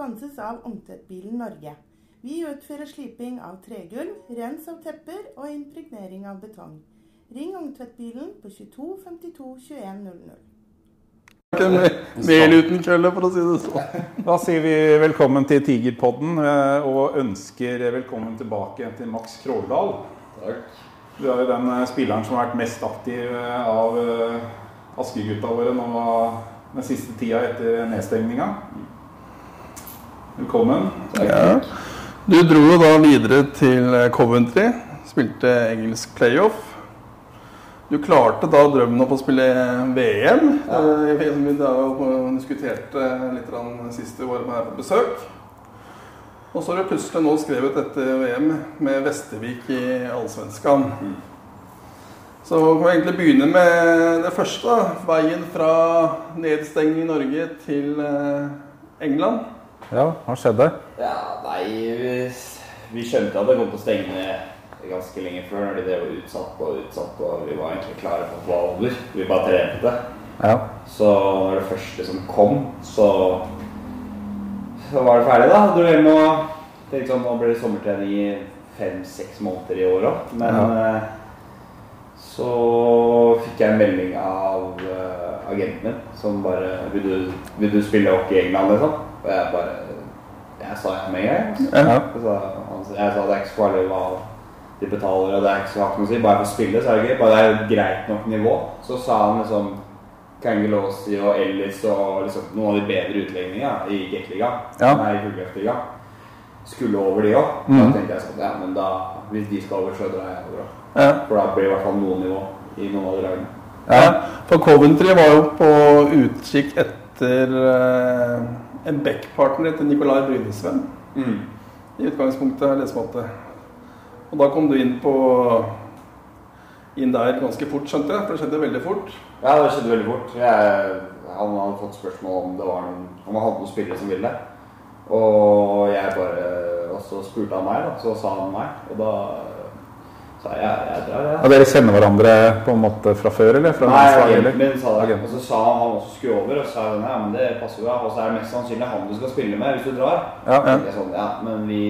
Sponses av Ungtvettbilen Norge. Vi utfører sliping av tregulv, rens av tepper og impregnering av betong. Ring Ungtvettbilen på 22 52 21 00. Mel uten kølle, for å si det sånn. Da sier vi velkommen til Tigerpodden eh, og ønsker velkommen tilbake til Max Krogdal. Takk. Du er jo den eh, spilleren som har vært mest aktiv eh, av Askegutta våre nå den siste tida etter nedstengninga. Velkommen. Ja. Du dro jo da videre til Coventry. Spilte engelsk playoff. Du klarte da drømmen om å spille VM. Ja. Vi diskuterte litt sist du var her på besøk. Og så har du plutselig nå skrevet dette VM med Vestervik i Allsvenskan. Mm. Så kan vi egentlig begynne med det første. da. Veien fra nedstengning i Norge til eh, England. Ja, hva skjedde? Ja, nei, vi, vi skjønte at det kom til å stenge ned ganske lenge før. Når de drev utsatt på og utsatt, og vi var egentlig klare for å var over. Vi bare trente det. Ja. Så når det første som kom, så så var det ferdig, da. Dro hjem og tenkte sånn Nå blir det sommertrening i fem-seks måneder i år òg. Men ja. uh, så fikk jeg en melding av uh, agenten min som bare vil du, vil du spille hockey i England, liksom? Og jeg bare Jeg sa ikke mer, en gang. Ja. Så, jeg sa det er ikke så farlig hva de betaler, og det er ikke så hardt å si. Bare for å spille, så er det gøy. Bare det er et greit nok nivå. Så sa han liksom Kangelosi og Ellis og liksom noen av de bedre utleggingene i Gateliga, ja. nei, Gulløftliga, skulle over de òg. Mm. Da tenkte jeg sånn Ja, men da, hvis de skal over, så drar jeg over. Ja. For da blir det i hvert fall noe nivå i noen av de lagene. Ja, for Coventry var jo på utkikk etter uh, en backpartner til Nicolai Brynesven. Mm. I utgangspunktet, lesemåte. Og da kom du inn på inn der ganske fort, skjønte jeg? For det skjedde veldig fort? Ja, det skjedde veldig fort. Jeg, han hadde fått spørsmål om det var noen, om han hadde noen spillere som ville. Og jeg bare Og så spurte han meg, da. Så sa han nei. Og da sa jeg jeg drar, jeg. Og dere kjenner hverandre på en måte fra før, eller? Fra Nei, agenten min sa det. Og så sa han også skulle over, og så sa jeg ja, men det passer jo. Og så er det mest sannsynlig han du skal spille med hvis du drar. Ja, ja. Jeg sånn, ja, men vi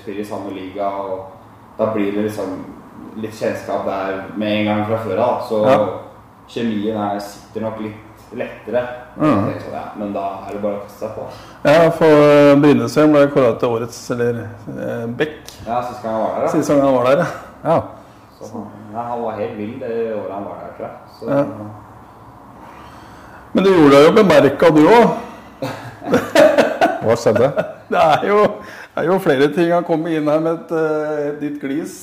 spiller i samme liga, og da blir det liksom litt kjennskap der med en gang fra før av. Så Ja. kjemien her sitter nok litt lettere. Mm. Jeg Sånn, ja, men da er det bare å kaste seg på. Ja, for Brynnesøen ble kåra til årets, eller eh, Beck, Ja, sist gang han var der, da. gang han var der. ja. Ja. Så, han- ja, han var helt vill det året han var der, tror jeg. Så, Ja. Men du gjorde deg jo bemerka, du òg. Hva skjedde? Det er jo, det er jo flere ting. Han kommer inn her med et, eh, et nytt glis.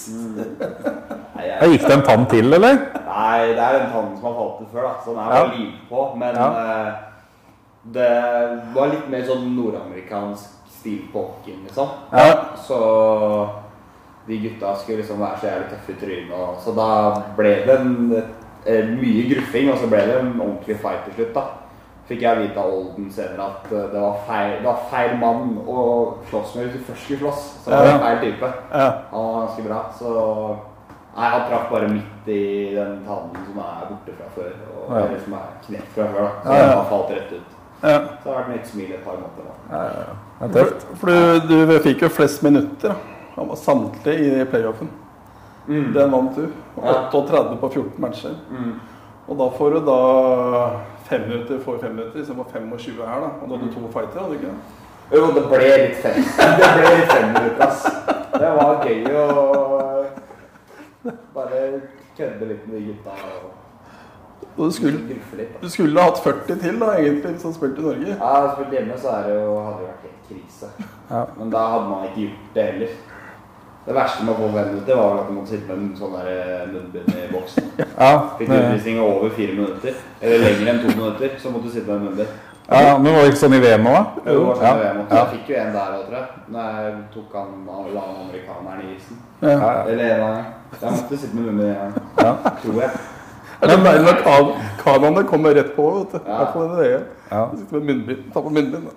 nei, Ja, jeg, gikk det en tann til, eller? nei, det er den tannen som har falt ut før, da. Så den er Ja. bare limt på. Men Ja. eh, det var litt mer sånn nordamerikansk stil på hockeyen, liksom. Ja. Så de gutta skulle liksom være så jævlig tøffe i trynet. og- Så da ble det en, eh, mye gruffing, og så ble det en ordentlig fight til slutt. da. Fikk jeg vite av Olden senere at eh, det var feil, det var feil mann å slåss med hvis du først skulle slåss. Så det var Ja. feil type. Ja. Han var ganske bra. Så Nei, han traff bare midt i den tannen som er borte fra før. Og Ja. eller som er knekt fra før. da. Så Ja, ja. han falt rett ut. ja. Så det har vært mitt smil et par måneder. da. Ja, ja, ja. Det er For, for du, du fikk jo flest minutter. da. Han var samtlige i playoffen. Den vant du. Ja. 38 på 14 matcher. Mm. Og da får du da fem minutter for fem minutter, istedenfor det 25 her, da. Og da hadde du to fighter, hadde du ikke? det? Jo, det ble litt fem. Det ble litt fem minutter, ass. Det var gøy å bare kødde litt med de gutta og du skulle. Du skulle ha hatt 40 til, da, egentlig, hvis du hadde spilt i Norge. Ja, spilt hjemme så er det jo, hadde det vært helt krise. Ja. Men da hadde man ikke gjort det heller. Det verste med å få fem minutter var at du måtte sitte med en sånn der eh, munnbind i boksen. Ja, Fikk det, utvisning over fire minutter, eller lenger enn to minutter, så måtte du sitte med en munnbind. ja, men var det ikke sånn i VM òg? da? Det var sånn Ja. jeg, måtte, Ja. jeg fikk jo en der òg, tror jeg. Når jeg tok han, la han amerikaneren i isen. Eller en av dem. Jeg måtte sitte med munnbind en gang. Ja. Tror jeg. Det er deilig at kan- kommer rett på. vet du. Ja. hvert fall i det. Ja. Du sitter med munnbind, ta på munnbind.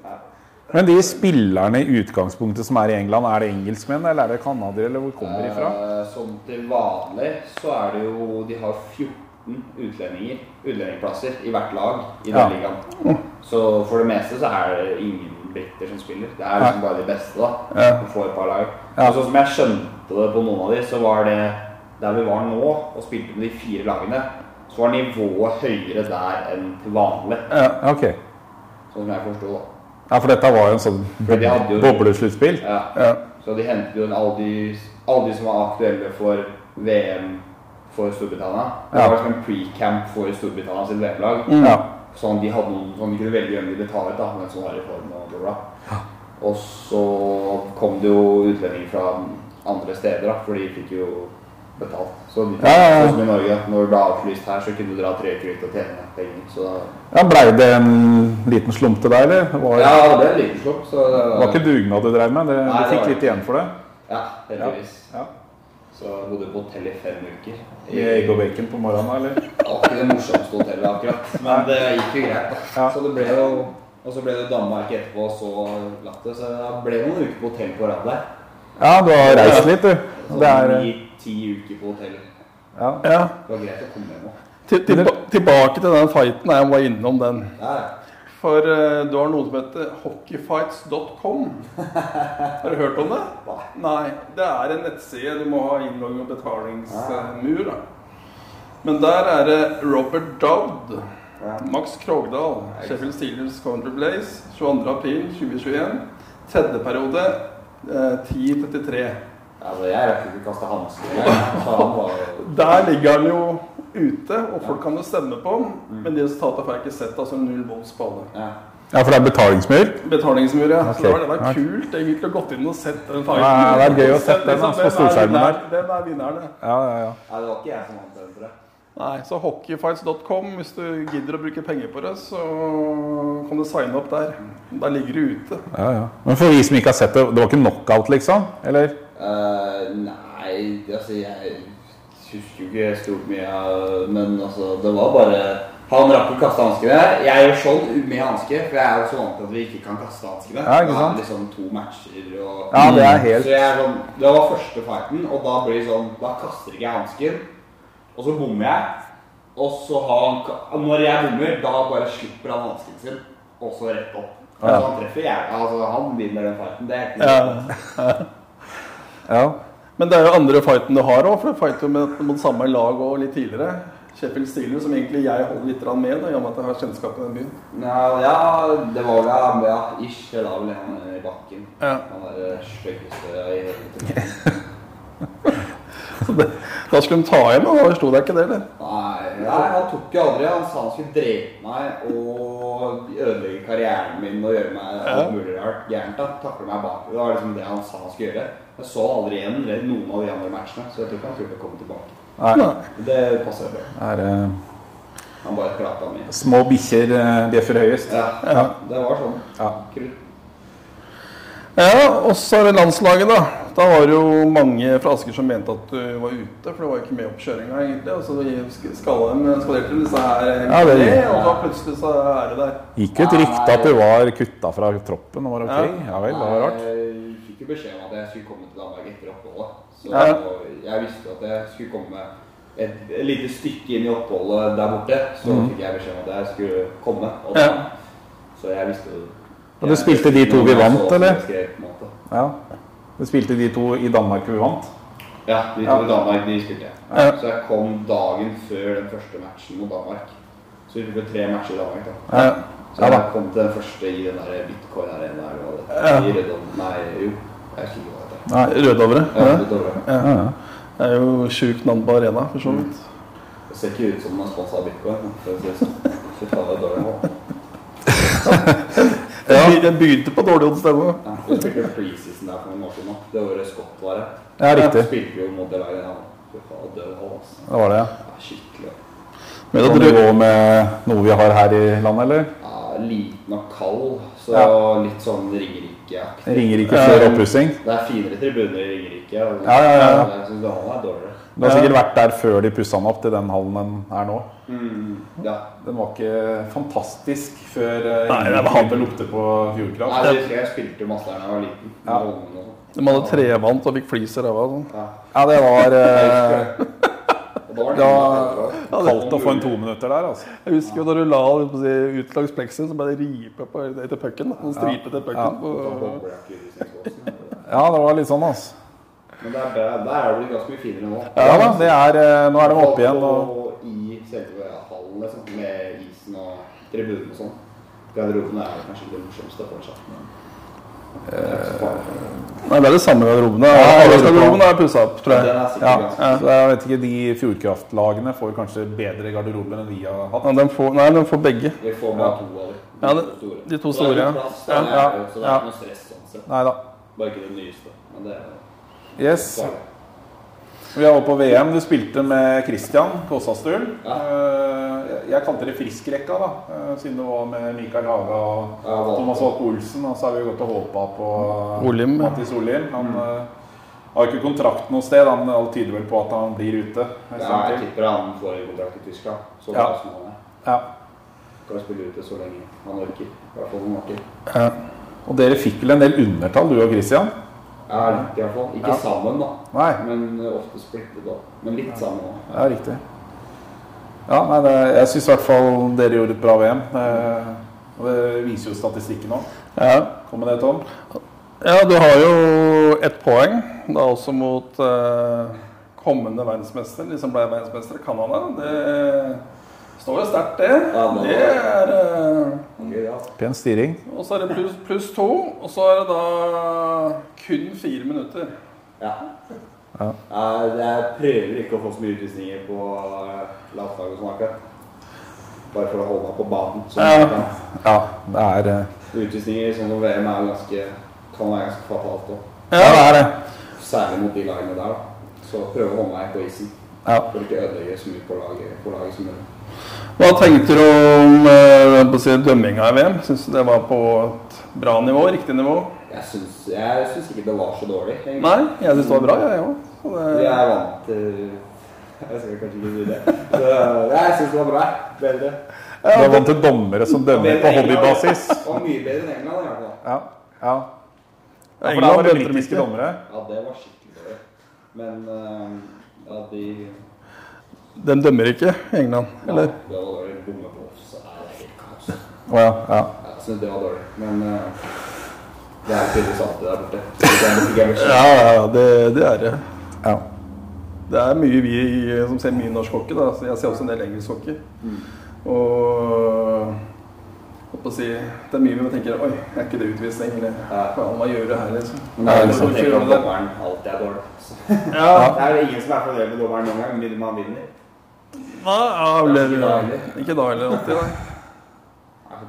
Men de spillerne i utgangspunktet som er i England, er det engelskmenn eller er det canadiere, eller hvor kommer de fra? Eh, Sånn til vanlig så er det jo De har 14 utlendinger, utlendingplasser i hvert lag i den Ja. ligaen. Så for det meste så er det ingen briter som spiller. Det er liksom bare de beste, da. Ja. Du får et par lag. Ja. Og sånn som jeg skjønte det på noen av de, så var det der vi var nå og spilte med de fire lagene, så var nivået høyere der enn til vanlig. Ja, ok. Sånn som jeg forsto, da. Ja, for dette var jo en sånn jo- boblesluttspill. Ja. Ja. Så de hentet jo alle de, alle de som var aktuelle for VM for Storbritannia. Det var liksom en pre-camp for Storbritannia sitt VM-lag. Ja. Sånn de hadde noen som de kunne velge hvem de ville ta ut, da, hvem som var i form og bla, bla. Og så kom det jo utlendinger fra andre steder, da, for de fikk jo betalt. Så de, Ja, ja, ja. Sånn som i Norge, når det ble avlyst her, så kunne du dra tre uker ut og tjene penger. Så da, ja Blei det en liten slump til deg, eller? Var, ja, det ble en liten slump. Så det det var ikke dugnad du drev med? Det, Nei, du fikk var litt igjen for det? Ja, heldigvis. Ja. Så jeg bodde på hotell i fem uker. I egg og bacon på morgenen, eller? Det var ikke det morsomste hotellet akkurat, men det gikk jo greit. Ja. Så det ble jo Og så ble det Danmark etterpå, og så Latte. Så det ble noen uker på hotell på rad der. Ja, du har reist litt, du. Sånn Det er ni-ti uker på hotell. ja. ja. Det var greit å komme hjem òg. Til, til, tilbake til den fighten. Jeg var innom den. Ja, ja. For uh, du har noe som heter hockeyfights.com. Har du hørt om det? Nei. Det er en nettside. Du må ha innlogging og betalingsmur. da. Men der er det Robert Dowd, Ja. Max Krogdal, Sheffield Steelers Country Blaze, 22.4.2021. Tredje periode, eh, 10.33. Altså, jeg rakk ikke å kaste hansker. Der ligger han jo ute, og folk kan jo stemme på ham. Men de resultatene får jeg ikke sett. Altså null volds på alle. ja. ja, for det er betalingsmur? Betalingsmur, ja. Okay. Så det var det var Ja. kult egentlig å gått inn og sett den Ja, det er gøy å sette den, liksom, altså, på er storskjermen der. Den er vinneren? ja. Ja, ja, ja. Det var ikke jeg som vant den, tror jeg. Nei, så hockeyfights.com, hvis du gidder å bruke penger på det, så kan du signe opp der. Der ligger du ute. ja, ja. Men for vi som ikke har sett det, det var ikke knockout, liksom? Eller? Eh, nei, altså jeg husker jo ikke stort mye av Men altså, det var bare Han rakk å kaste hanskene. Jeg gjør sånn med hanske, for jeg er jo så vant til at vi ikke kan kaste hanskene. Ja, ikke sant? det er liksom to matcher og Ja, det er helt Så jeg er sånn Det var første fighten, og da blir det sånn Da kaster ikke jeg hansken, og så bommer jeg. Og så har han Når jeg bommer, da bare slipper han hansken sin, og så rett opp. Ja. Altså, han treffer jeg. Altså, han vinner den fighten. Det er ikke Ja. Men det er jo andre fighten du har òg, for du fighter jo med, mot samme lag og litt tidligere. Sheffield Steelers, som egentlig jeg holder litt med, da, i og med at jeg har kjennskap til den byen. Ja, ja, det var vel ja, ja, ish. Da la han i bakken. Ja. Han der styggeste i hele. Så det, da skulle de ta igjen, og da sto det ikke det, eller? Nei, nei, han tok jo aldri. Han sa han skulle drepe meg og ødelegge karrieren min og gjøre meg alt mulig rart gærent. Takle meg bak. Det var liksom det han sa han skulle gjøre. Jeg så aldri igjen eller noen av de andre matchene, så jeg tror ikke han turte å komme tilbake. Nei, Det passer bra. er uh... Han bare prata mye. små bikkjer eh, bjeffer høyest. Ja, ja, det var sånn. Ja. Krutt. Ja, og så er det landslaget, da. Da var det jo mange fra Asker som mente at du var ute, for du var ikke med opp kjøringa, egentlig. Og så skal de skalerte disse her Ja, det- og så plutselig så er det der. Gikk jo et rykte at du var kutta fra troppen og var ok. Ja vel, det var rart. Jeg fikk beskjed om at jeg skulle komme til Danmark etter oppholdet. Så Ja. jeg visste at jeg skulle komme et, et lite stykke inn i oppholdet der borte. Så fikk jeg beskjed om at jeg skulle komme. Og Ja. Så jeg visste jo Og du spilte de to vi vant, eller? skrev. Ja. Du spilte de to i Danmark vi vant. Ja, de to Ja. i Danmark, de spilte jeg. Så jeg kom dagen før den første matchen mot Danmark. Så vi fikk tre matcher i Danmark, da. Ja. Så jeg kom til den første i den der bitcoin arena eller hva det Ja. I Rødovre. Nei, jo. Jeg husker ikke hva det heter. Nei. Rødovre. Ja, Ja. Rødovre. Ja, ja. Det er jo sjukt navn på arena, for så vidt. Det ser ikke ut som man er sponsa av bitcoin. For det sånn. Fy faen, det er dårlig nå. Jeg begynte på dårlig odds stemme. Ja, vi spilte preseason der for noen år siden. Det året Scott var her. Ja, riktig. Da spilte vi jo mot det laget. Ja. Fy faen, hold. Det var det, ja. Ja, skikkelig. Men det nivå med noe vi har her i landet, eller? Ja, liten og kald, så Ja. litt sånn Ringerike-aktig. Ringer ikke Ringerike før oppussing. Det er finere tribuner i Ringerike. og- Ja, ja, ja, ja. Jeg syns det hallen er dårligere. Du har sikkert vært der før de pussa den opp til den hallen den er nå. Ja. Den var ikke fantastisk før eh, Nei, det var han- det lukte på Nei, fjordkraft. jeg jeg spilte jo masse der da jeg var liten. Ja. Sånn. de hadde trevant og fikk flis i ræva sånn. Ja. Ja, det var Da Ja, falt kaldt å få en to minutter der, altså. Jeg husker jo da du la si, ut langs pleksen, så ble det ripe på etter pucken. Sånn stripe til pucken. Ja. Ja, det var litt sånn, altså. Men der, der, er det ganske mye finere nå. Ja da, det er, eh, nå er de oppe igjen. Og, i selve hallen, liksom, med isen og tribunen og sånn. Garderoben er kanskje det morsomste fortsatt. Men Nei, det er det samme garderobene. Arbeidsgarderoben er pussa opp, tror jeg. ja, så jeg vet ikke, De Fjordkraftlagene får kanskje bedre garderober enn vi har hatt. Ja, de får, nei, de får begge. Vi får bare to av. Ja, de, de to store, ja. så det er ikke noe stress sånn sett. Nei da. Bare ikke det nyeste. Men det er Yes. Vi var oppe på VM. Du spilte med Christian Kåsastul. Ja. Eh, Jeg kalte det Friskrekka, da. eh, Siden det var med Mikael Haga og Ja. Thomas Walke Olsen. Og så har vi gått og håpa på Olim. Mattis Olim. Han mm. har ikke kontrakt noe sted. Han, alt tyder vel på at han blir ute. Ja, jeg tipper han får kontrakt i Tyskland. Så Ja. som han er. Ja. Kan spille ute så lenge han orker. I hvert fall han orker. Ja. Og dere fikk vel en del undertall, du og Christian? Ja, litt i hvert fall. Ikke Ja. sammen, da. Nei. Men eh, ofte splittet, da. Men litt sammen òg. Ja, riktig. Ja, nei, det, jeg syns i hvert fall dere gjorde et bra VM. Eh, og det viser jo statistikken òg. Ja. Kom med det, Tom. ja, du har jo ett poeng, da også mot eh, kommende verdensmester, de som ble verdensmestere, Canada. Det står jo sterkt, det. Ja, det- er eh, Okay, ja. Pen styring. Og så er det pluss plus to, og så er det da kun fire minutter. Ja. Ja. Ja, Jeg prøver ikke å få så mye utvisninger på eh, landslaget som akkurat. Bare for å holde meg på banen. Ja, det er uh... Utvisninger sånn som VM er ganske, kan være ganske fatalt òg. Ja, det er det. Særlig mot de lagene der. da. Så prøve å holde meg på isen. Ja. For ikke så mye på laget, på laget som mulig. Hva tenkte du om eh, si, dømminga i VM? Syns du det var på et bra nivå? Riktig nivå? Jeg syns, jeg syns ikke det var så dårlig. egentlig. Nei, jeg syns det var bra, jeg òg. Jeg er vant til Jeg skal kanskje ikke si det. Så, jeg syns det var bra. Bedre. Du er vant til dommere som dømmer på hobbybasis. Og mye bedre enn England, i hvert fall. Ja, ja. ja for England var det britiske dommere. Ja, det var skikkelig dårlig. Men eh, ja, de Den dømmer ikke, England. eller? ja, Det var dårlig. Bomme på oss. er helt kaos. Oh, ja, ja. Jeg syns det var dårlig. Men uh, det er tydeligvis alltid der borte. Ja, ja, det, det er det. ja. Det er mye vi som ser mye norsk hockey. da, Jeg ser også en del engelsk hockey. Mm. Og å si, Det er mye vi tenker Oi, er ikke det utvisning? Eller Ja. faen, hva gjør du her, liksom? Men det er jo Hvorfor sånn at det? dommeren alltid er dårlig. Ja, Det er jo ingen som er fornøyd med dommeren noen gang, med man vinner. ja, ja eller, Ikke da heller alltid, nei.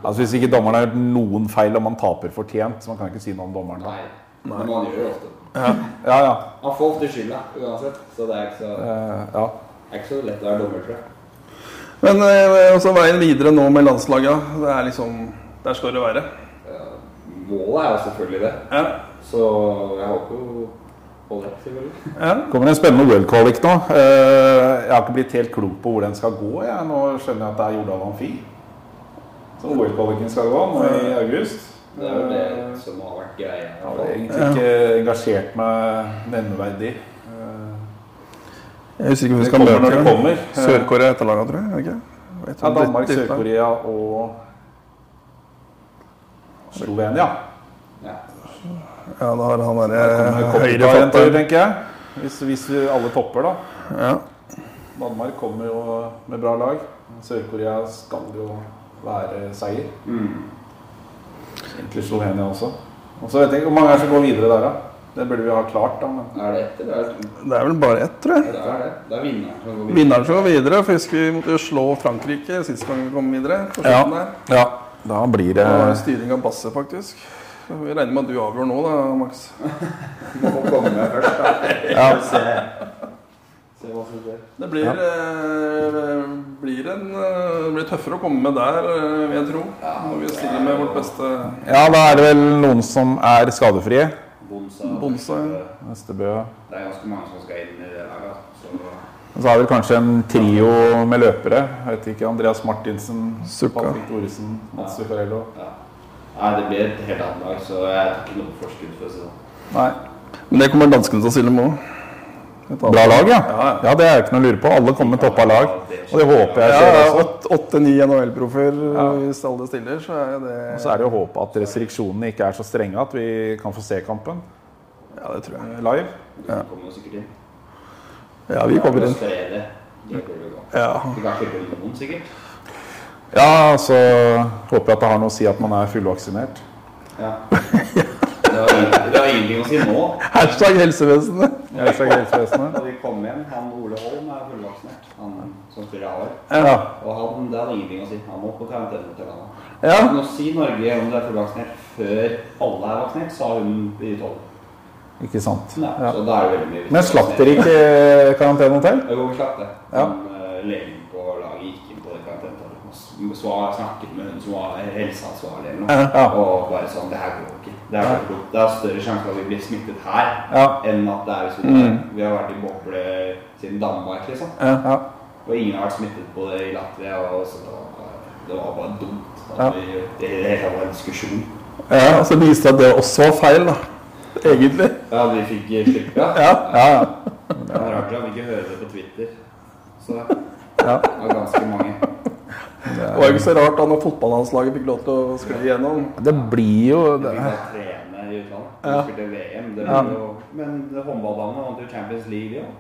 Altså Hvis ikke dommeren har gjort noen feil og man taper fortjent, så man kan ikke si noe om dommeren. da. Nei. Men man gjør det ofte. Ja, ja. Han får ofte skylda uansett, så det er ikke så, uh, ja. det er ikke så lett å være dommer, tror jeg. Men eh, også veien videre nå med landslaget, det er liksom Der skal det være. Målet er jo selvfølgelig det, Ja. så jeg håper jo på det, selvfølgelig. ja. kommer en spennende World Qualic nå. Eh, Jeg har ikke blitt helt klok på hvor den skal gå. Jeg. Nå skjønner jeg at det er Jordal Amfi som World Qualicen skal gå nå i august. Det er jo det som har vært greia. Jeg har egentlig ikke engasjert meg nevneverdig. Eh, Jeg husker ikke hvem vi skal møte. Sør-Korea etter laget, tror jeg. ikke? Vet du Ja, Danmark, det- det- Sør-Korea og Slovenia. Ja. Ja, da har han Der derre høyre en tur, høyrefatter. tenker jeg. Hvis, hvis vi alle topper, da. Ja. Danmark kommer jo med bra lag. Sør-Korea skal jo være seier. Mm. Egentlig Slovenia også. Og så vet jeg ikke hvor mange er som går videre der, da. Det burde vi ha klart, da. Men Er det ett, eller er det to? Det er vel bare ett, tror jeg. Ja, det er det. Det er vinneren som går videre. Vinneren som går videre. For husker vi måtte jo slå Frankrike sist gang vi kom videre. på Ja. der. ja, da blir det Og styring av Basse, faktisk. Vi regner med at du avgjør nå, da, Max. Må få komme med først, da. Ja. Se, se hva som skjer. Det blir, eh, blir, en, eh, det blir tøffere å komme med der, eh, vil jeg tro. Når vi stiller med vårt beste Ja, da er det vel noen som er skadefrie. Bonsa, Østebø. Det er ganske mange som skal inn i det laget. Så Og så er vel kanskje en trio med løpere. Jeg vet ikke, Andreas Martinsen, Sukka. Patrick Thoresen, Mats Zuccarello. ja. Nei, det blir et helt annet lag, så jeg tar ikke noe på forskudd, for å si det sånn. Nei. Men det kommer danskene til å stille med òg. Bra lag, ja. Ja, Det er ikke noe å lure på. Alle kommer med toppa lag. Og det håper jeg skjer også. Åtte-ni NHL-proffer hvis alle stiller, så er det Og så er det å håpe at restriksjonene ikke er så strenge at vi kan få se kampen Ja, det tror jeg. live. Du kommer sikkert inn. Ja, vi kommer inn. Det. Det. Ja. Du kan slippe noen, sikkert. Ja, så håper jeg at det har noe å si at man er fullvaksinert. Ja. Det har, ingen- det har ingenting å si nå. Hashtag helsevesenet. Er helsevesenet. Da vi kom hjem, han Ole Holm er fullvaksinert. Han som spiller AR. Ja. Og han, det hadde ingenting å si. Han må på karantene til landet. Ja. Nå si Norge om du er fullvaksinert før alle er vaksinert, sa hun i tolv. Ikke sant. Nei, Ja. Så da er det veldig mye Men slapp dere ikke karantenehotell? jo vi slapp det. Ja. Men, eh, legen på laget gikk inn på det karantenehotellet og snakket med hun som var helseansvarlig eller noe. Ja. Og bare sånn Det her går ikke. Det, er det er større sjanse for at vi blir smittet her Ja. enn at det er hvis vi Mm. Vi har vært i boble siden Danmark, liksom. Ja. ja. Og ingen har vært smittet på det i Latvia. Og så det, var, det var bare dumt. At vi, det hele var en diskusjon. ja og så viste det at det også var feil, da. Egentlig. Ja, vi fikk slippe. Ja. Ja. ja, ja. Det var rart at vi ikke hører det på Twitter. Så Ja. det var ganske mange. Det var jo ikke så rart da når fotballandslaget fikk lov til å skli igjennom. Det blir jo Vi det, fikk da trene i utlandet. Vi Ja. spilte VM. Det Ja. jo, men det håndballdamene vant jo Champions League, de òg.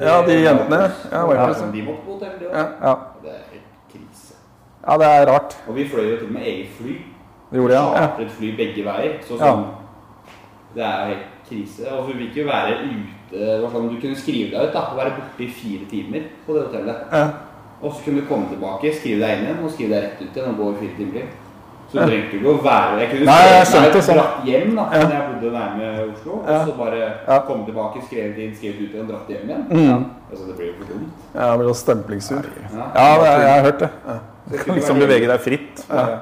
Ja, de jentene. Ja, var Ja, ikke så de måtte på hotell, de òg. Ja. ja. Det er helt krise. ja, det er rart. Og vi fløy jo til og med eget fly. Det gjorde jeg. Ja. Chartret fly begge veier. Så Ja. sånn Det er helt krise. Og hun vil ikke være ute sånn, Du kunne skrive deg ut da, og være borte i fire timer på det hotellet. Ja. Og så kunne du komme tilbake, skrive deg inn igjen og skrive deg rett ut igjen og gå i fire timer. Så du trengte ikke å være Jeg kunne Nei, jeg skjønte sånn. dratt hjem da når jeg bodde nærme Oslo. Ja. Og så bare Ja. komme tilbake, skrevet inn, skrevet ut igjen, dratt hjem igjen. Mm. Altså, det blir jo for dumt. Ja, det ble jo stemplingsur. Ja. Ja, det, jeg har hørt det. Ja. Du kan liksom bevege deg fritt. Ja.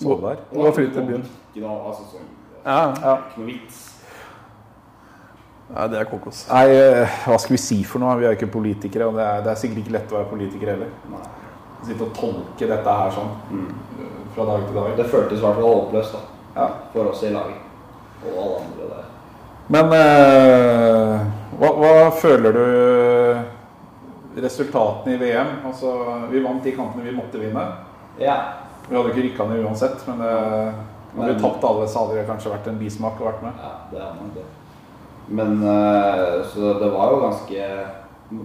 Sove der. Det var fritt til byen. Ikke noe, altså, sånn, Ja. Ja. ikke noe vits. Nei, det er kokos. Nei, eh, hva skal vi si for noe? Vi er jo ikke politikere, og det er, det er sikkert ikke lett å være politiker heller. Nei. Sitte og tolke dette her sånn Mm. eh, fra dag til dag. Det føltes i hvert fall håpløst da, Ja. for oss i laget. Og alle andre der. Men eh, hva, hva føler du resultatene i VM? Altså, vi vant de kampene vi måtte vinne. Ja. Vi hadde ikke rykka ned uansett, men eh, hadde vi tapt alle, så hadde det kanskje vært en bismak å vært med. ja, det er nok det. Men eh, så det var jo ganske,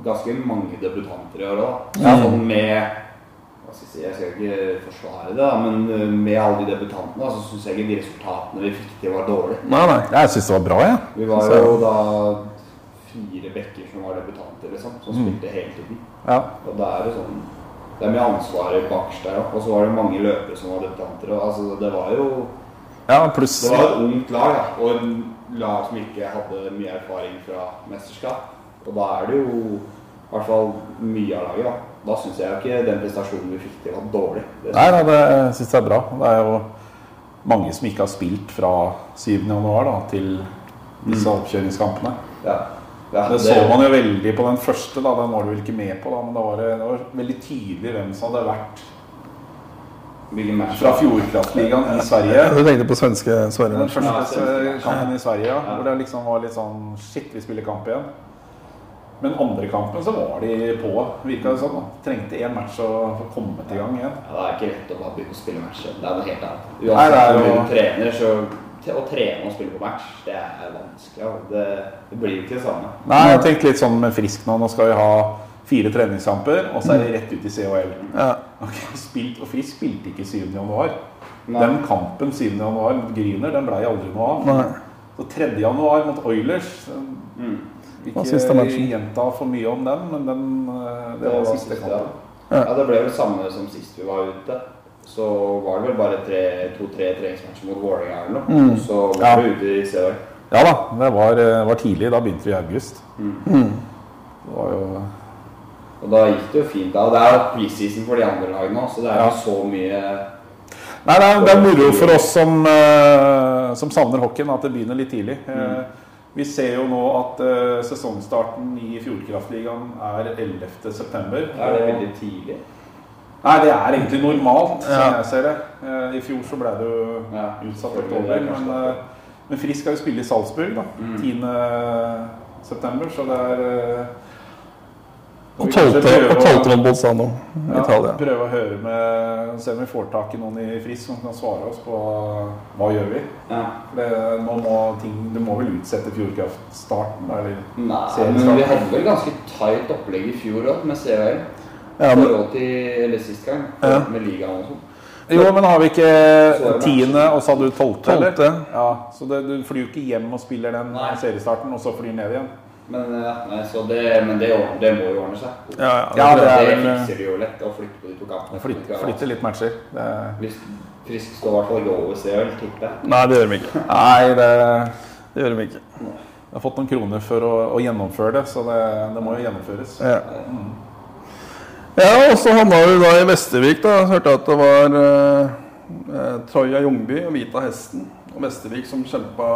ganske mange debutanter i år òg. Ja. Sånn med skal jeg, si, jeg skal ikke forsvare det, men eh, med alle de debutantene så syns jeg ikke de resultatene vi fikk til, var dårlige. Nei, nei. Jeg syns det var bra, jeg. Vi var Så- jo da fire bekker som var debutanter, liksom, som Mm. spilte hele tiden. Ja. Og da er det sånn Det er mye ansvar bakerst der òg. Og så var det mange løpere som var debutanter. Og altså, det var jo ja, pluss Det var et ungt lag, ja. Og lag som ikke hadde mye erfaring fra mesterskap. Og da er det jo i hvert fall mye av laget, da. Da syns jeg jo ikke den prestasjonen vi fikk til, var dårlig. Det Nei da, det syns jeg er bra. Det er jo mange som ikke har spilt fra 7. januar da, til disse oppkjøringskampene. Ja. Ja, Det så man jo veldig på den første, da. Den var du vel ikke med på, da, men det var det, det var veldig tydelig hvem som hadde vært match? fra Fjordkraftligaen i Sverige. Du tenkte på svenske Den første kampen i Sverige, ja, hvor det liksom var litt sånn Shit, vi spiller kamp igjen. Men andre kampen så var de på, virka det sånn. da. Trengte én match å få kommet i gang igjen. Ja, det er ikke lett å bare begynne å spille match. Det er noe helt annet. Uansett Nei, er mye jo- du trener, så å trene og spille på match, det er vanskelig. Det, det blir ikke det samme. Nei, jeg tenkte litt sånn med Frisk nå. Nå skal vi ha fire treningskamper, og så er det rett ut i CHL. Ja. Ok, spilt, og Frisk spilte ikke 7. januar. Nei. Den kampen 7. januar mot Gryner, den blei aldri noe av. Nei. Så 3. januar mot Oilers Mm. Hva Ikke gjenta for mye om den, men den, eh, det var siste kampen. Ja. ja, det ble vel samme som sist vi var ute. Så var det vel bare tre- to-tre treningsmatcher mot Vålerenga eller noe. Mm. Så var Ja. vi ute i CHL. Ja da, det var, eh, var tidlig. Da begynte vi i august. Mm. Det var jo Og da gikk det jo fint. da. Det er jo preseason for de andre lagene òg, så det er Ja. så mye Nei, det er, det er moro for oss som, eh, som savner hockeyen, at det begynner litt tidlig. Eh, vi ser jo nå at eh, sesongstarten i Fjordkraftligaen er 11. september. Er det veldig tidlig. Nei, det er egentlig normalt, som Ja. jeg ser det. I fjor så ble det jo Ja, utsatt oktober. er Men, men Frisk skal jo spille i Salzburg da, Mm. 10. september, så det er Bolzano i ja, Italia. Prøve å høre med Se om vi får tak i noen i Frisk som kan svare oss på hva gjør vi Ja. Det, nå må ting, Du må vel utsette Fjordkraft-starten? Eller? Nei, men vi hadde vel ganske tight opplegg i fjor òg, med CHL. Ja, men, til Eller sist gang, Ja. med ligaen og sånn. Jo, men har vi ikke tiende, og så hadde du tolvte? eller? Ja, så det, du flyr jo ikke hjem og spiller den Nei. seriestarten, og så flyr ned igjen? Men, ja, nei, så det, men det, det må jo ordne seg. ja, ja, Ja, det, det er fikser de jo lett, å flytte på de to kampene. Flytte, flytte litt matcher. Det, Hvis Frisk står i hvert fall ikke over CL, tipper jeg. Nei, det gjør de ikke. nei, det Det gjør de ikke. Jeg har fått noen kroner for å, å gjennomføre det, så det, det må jo gjennomføres. Ja. ja, og så havna vi da i Vestervik. da. Jeg hørte at det var eh, eh, Troja Jungby og Vita Hesten og Vestervik som kjempa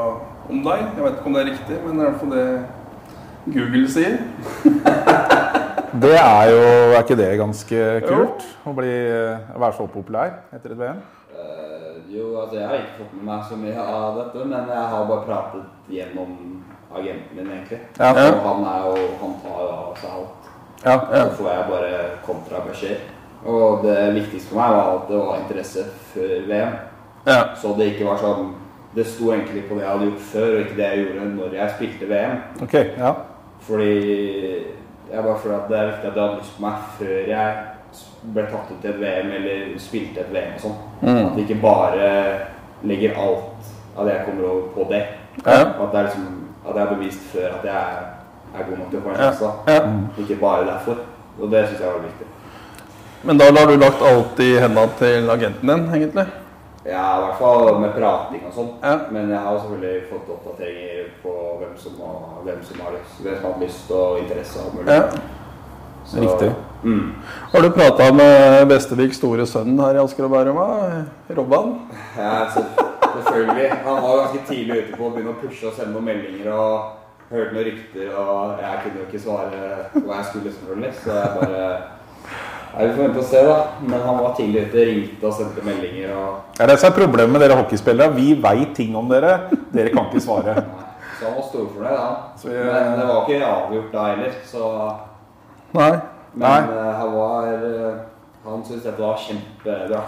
om deg. Jeg vet ikke om det er riktig, men i hvert fall det Google sier. Det er jo Er ikke det ganske kult? Å bli, være så populær etter et VM? Uh, jo, altså jeg har ikke fått med meg så mye av dette, men jeg har bare pratet gjennom agenten min, egentlig. Ja. Og han er jo Han tar jo av seg alt. Ja. ja. Så får jeg bare kontrabeskjed. Og det viktigste for meg var at det var interesse før VM. Ja. Så det ikke var sånn Det sto egentlig på det jeg hadde gjort før, og ikke det jeg gjorde når jeg spilte VM. Ok, ja. Fordi jeg bare føler at det er viktig at jeg hadde lyst på meg før jeg ble tatt ut til et VM eller spilte et VM og sånn. At vi ikke bare legger alt av det jeg kommer over på det. Ja. At, det er liksom, at jeg har bevist før at jeg er, er god nok til å få en Ja. sjanse. da. Ja. Ikke bare derfor. Og det syns jeg var viktig. Men da har du lagt alt i hendene til agenten din, egentlig? Ja, i hvert fall med prating og sånn. Ja. Men jeg har selvfølgelig fått oppdateringer på hvem som har, hvem som har, lyst, hvem som har lyst og interesse. Og mulig. Ja. Så- Riktig. Mm. Har du prata med Besteviks store sønn her i Asker og Bærum? Robban? Ja, selvfølgelig. Han var ganske tidlig ute på å begynne å pushe og sende noen meldinger og hørte noen rykter, og jeg kunne jo ikke svare hva jeg skulle, selvfølgelig. Så jeg bare Nei, Vi får vente og se, da. Men han var tidlig ute, ringte og sendte meldinger og Det er det er problemet med dere hockeyspillere. Vi veit ting om dere. Dere kan ikke svare. Nei. Så han var storfornøyd, han. Så vi- Men det var ikke avgjort da heller, så Nei. Men Nei. eh, han var eh, Han syntes det var kjempebra.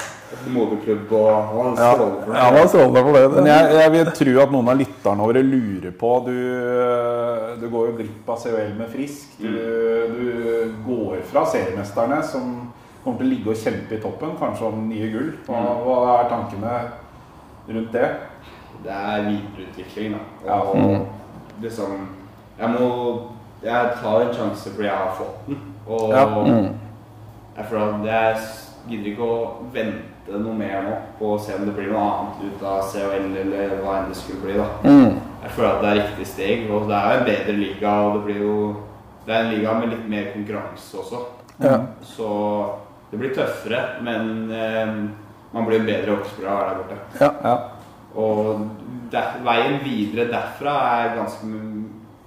Moderklubb og han var Ja. strålende for Ja, han var strålende for det. Men jeg, jeg vil tro at noen av lytterne våre lurer på Du, du går jo glipp av COL med Frisk. Du, du går fra seriemesterne, som kommer til å ligge og kjempe i toppen, kanskje om nye gull. Hva, hva er tankene rundt det? Det er videreutvikling, da. Ja. Og liksom Jeg må Jeg tar en sjanse fordi jeg har fått den. Og Ja. Jeg føler at jeg gidder ikke å vente noe mer nå på å se om det blir noe annet ut av CHL eller hva enn det skulle bli. da. Mm. Jeg føler at det er riktig steg, og det er en bedre liga. og Det blir jo Det er en liga med litt mer konkurranse også. Ja. Så det blir tøffere, men eh, man blir en bedre hockeyspiller av å være der borte. Ja. Ja. Og der, veien videre derfra er ganske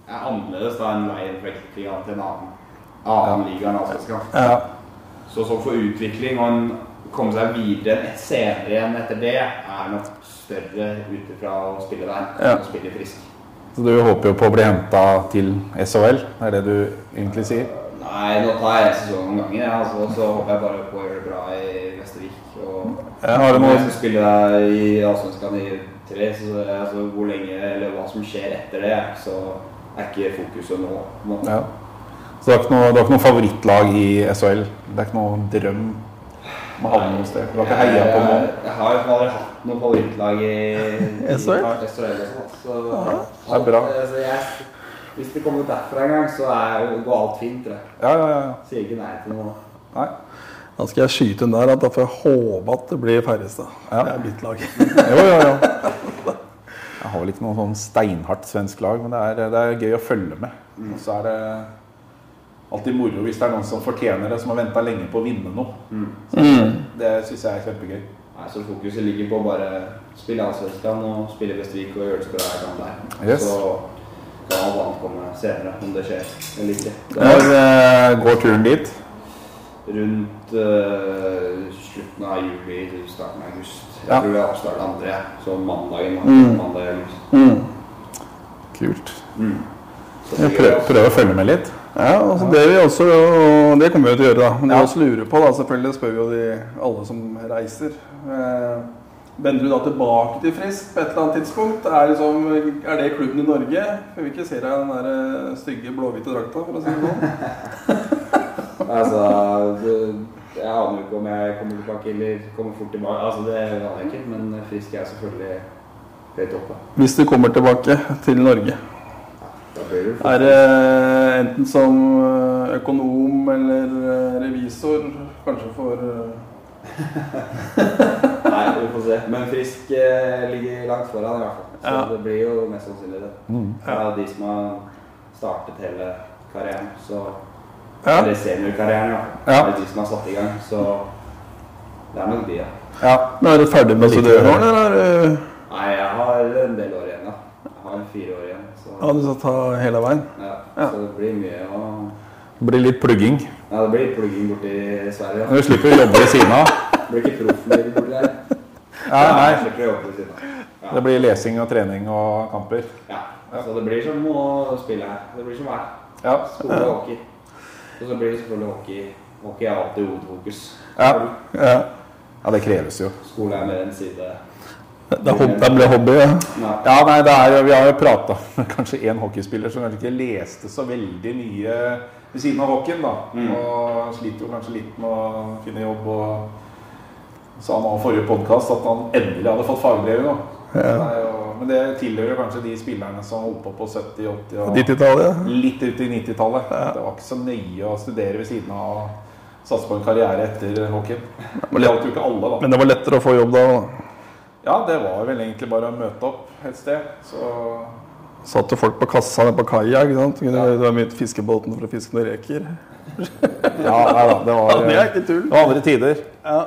er annerledes da enn veien fra en annen, annen liga enn Allsvenskan. Ja. Så å for utvikling og en, komme seg videre en- senere igjen etter det, er nok større ut ifra å spille der Ja. å spille frisk. Så du håper jo på å bli henta til SHL? Er det du egentlig sier? Nei, nå tar jeg en sesong om gangen, ja, altså, så håper jeg bare på å gjøre det bra i Vestervik. Og Ja, har du Om jeg skal spille i Allsvenskan i tre, så altså, hvor lenge eller hva som skjer etter det, så er ikke fokuset nå. på en måte. ja. Så det er ikke noe, det har ikke noe favorittlag i SHL? Det er ikke noe drøm om å havne noe sted? Du har ikke heia på noen? Jeg, har jo aldri hatt noe favorittlag i, i SHL? Så, ja, det er bra. Altså, jeg, hvis det kommer derfra en gang, så er, går alt fint. tror jeg. Ja, ja, ja. ja. Sier ikke nei til noe. Nei. Da skal jeg skyte den der da får jeg håpe at det blir Færrestad. Ja. Det er mitt lag. Jo, jo, jo. Jeg har vel ikke noe sånn steinhardt svensk lag, men det er, det er gøy å følge med. Og så er det alltid moro hvis det er noen som fortjener det, som har venta lenge på å vinne noe. Mm. Det syns jeg er kjempegøy. Nei, så fokuset ligger på å bare spille Allsvenskan og spille Vestvik og gjøre det så bra jeg kan der. Yes. Så kan alt annet komme senere, om det skjer eller ikke. Når eh, går turen dit? rundt uh, slutten av juli til starten av august. Jeg Ja. tror jeg er oppstart andre, så mandagen. Mm. Mandag i august. Mm. Kult. Mm. Så Jeg prøver, prøver å følge med litt. Ja, altså det vi også, og det kommer vi jo til å gjøre da. Men det vi også lurer på da, selvfølgelig spør vi jo de, alle som reiser. Eh, Vender du da tilbake til Frisk på et eller annet tidspunkt? Er, liksom, er det klubben i Norge? Jeg vil ikke se deg i den der eh, stygge blåhvite drakta, for å si det sånn. Altså, det, jeg aner jo ikke om jeg kommer tilbake eller kommer fort tilbake. Altså, Det aner jeg ikke, men frisk er selvfølgelig høyt oppe. Hvis du kommer tilbake til Norge. Da blir det fort. Er det enten som eh, økonom eller eh, revisor, kanskje for eh, Nei, vi får se. Men frisk eh, ligger langt foran i hvert fall. Så Ja. det blir jo mest sannsynlig det. Mm. Det er de som har startet hele karrieren, så Ja. Eller seniorkarrieren, ja. Ja. Det er de som har satt i gang, så det er nok de, ja. Ja. Men Er du ferdig med nå, eller er Nei, jeg har en del år igjen, da. Jeg har fire år igjen, så Ja, du skal ta hele veien? ja. Ja. Så det blir mye å Det blir litt plugging. Ja, det blir plugging borti Sverige. Du slipper å jobbe ved siden av. Det blir ikke proffmiddel borti der. Ja, nei. Jeg slipper å jobbe ved siden av. Ja. Det blir lesing og trening og kamper. Ja. Så det blir som å spille her. Det blir som her. Ja. Skole og hockey. Og så blir det selvfølgelig hockey. Hockey er alltid hovedfokus. Ja. Ja. ja, det kreves jo. Skole er mer enn side. Det, hob det ble hobby, ja. Nei. Ja, nei, det er, Vi har jo prata med kanskje én hockeyspiller som kanskje ikke leste så veldig mye ved siden av hockeyen. da, Mm. Og sliter jo kanskje litt med å finne jobb. og Sa han i forrige podkast at han endelig hadde fått fagbrev nå. Ja. Men det tilhører kanskje de spillerne som holdt på på 70-, 80- og 90-tallet, litt ut i 90-tallet. Det var ikke så nøye å studere ved siden av og satse på en karriere etter hockeyen. Det gjaldt jo ikke alle, da. Men det var lettere å få jobb da. da. Ja, det var vel egentlig bare å møte opp et sted. Så Satt jo folk på kassa på kaia. ikke sant? Du Ja. Det Du har mye fiskebåten for å fiske noen reker. ja, nei da. Det Ja, var, det er ikke tull. det var andre tider. Ja.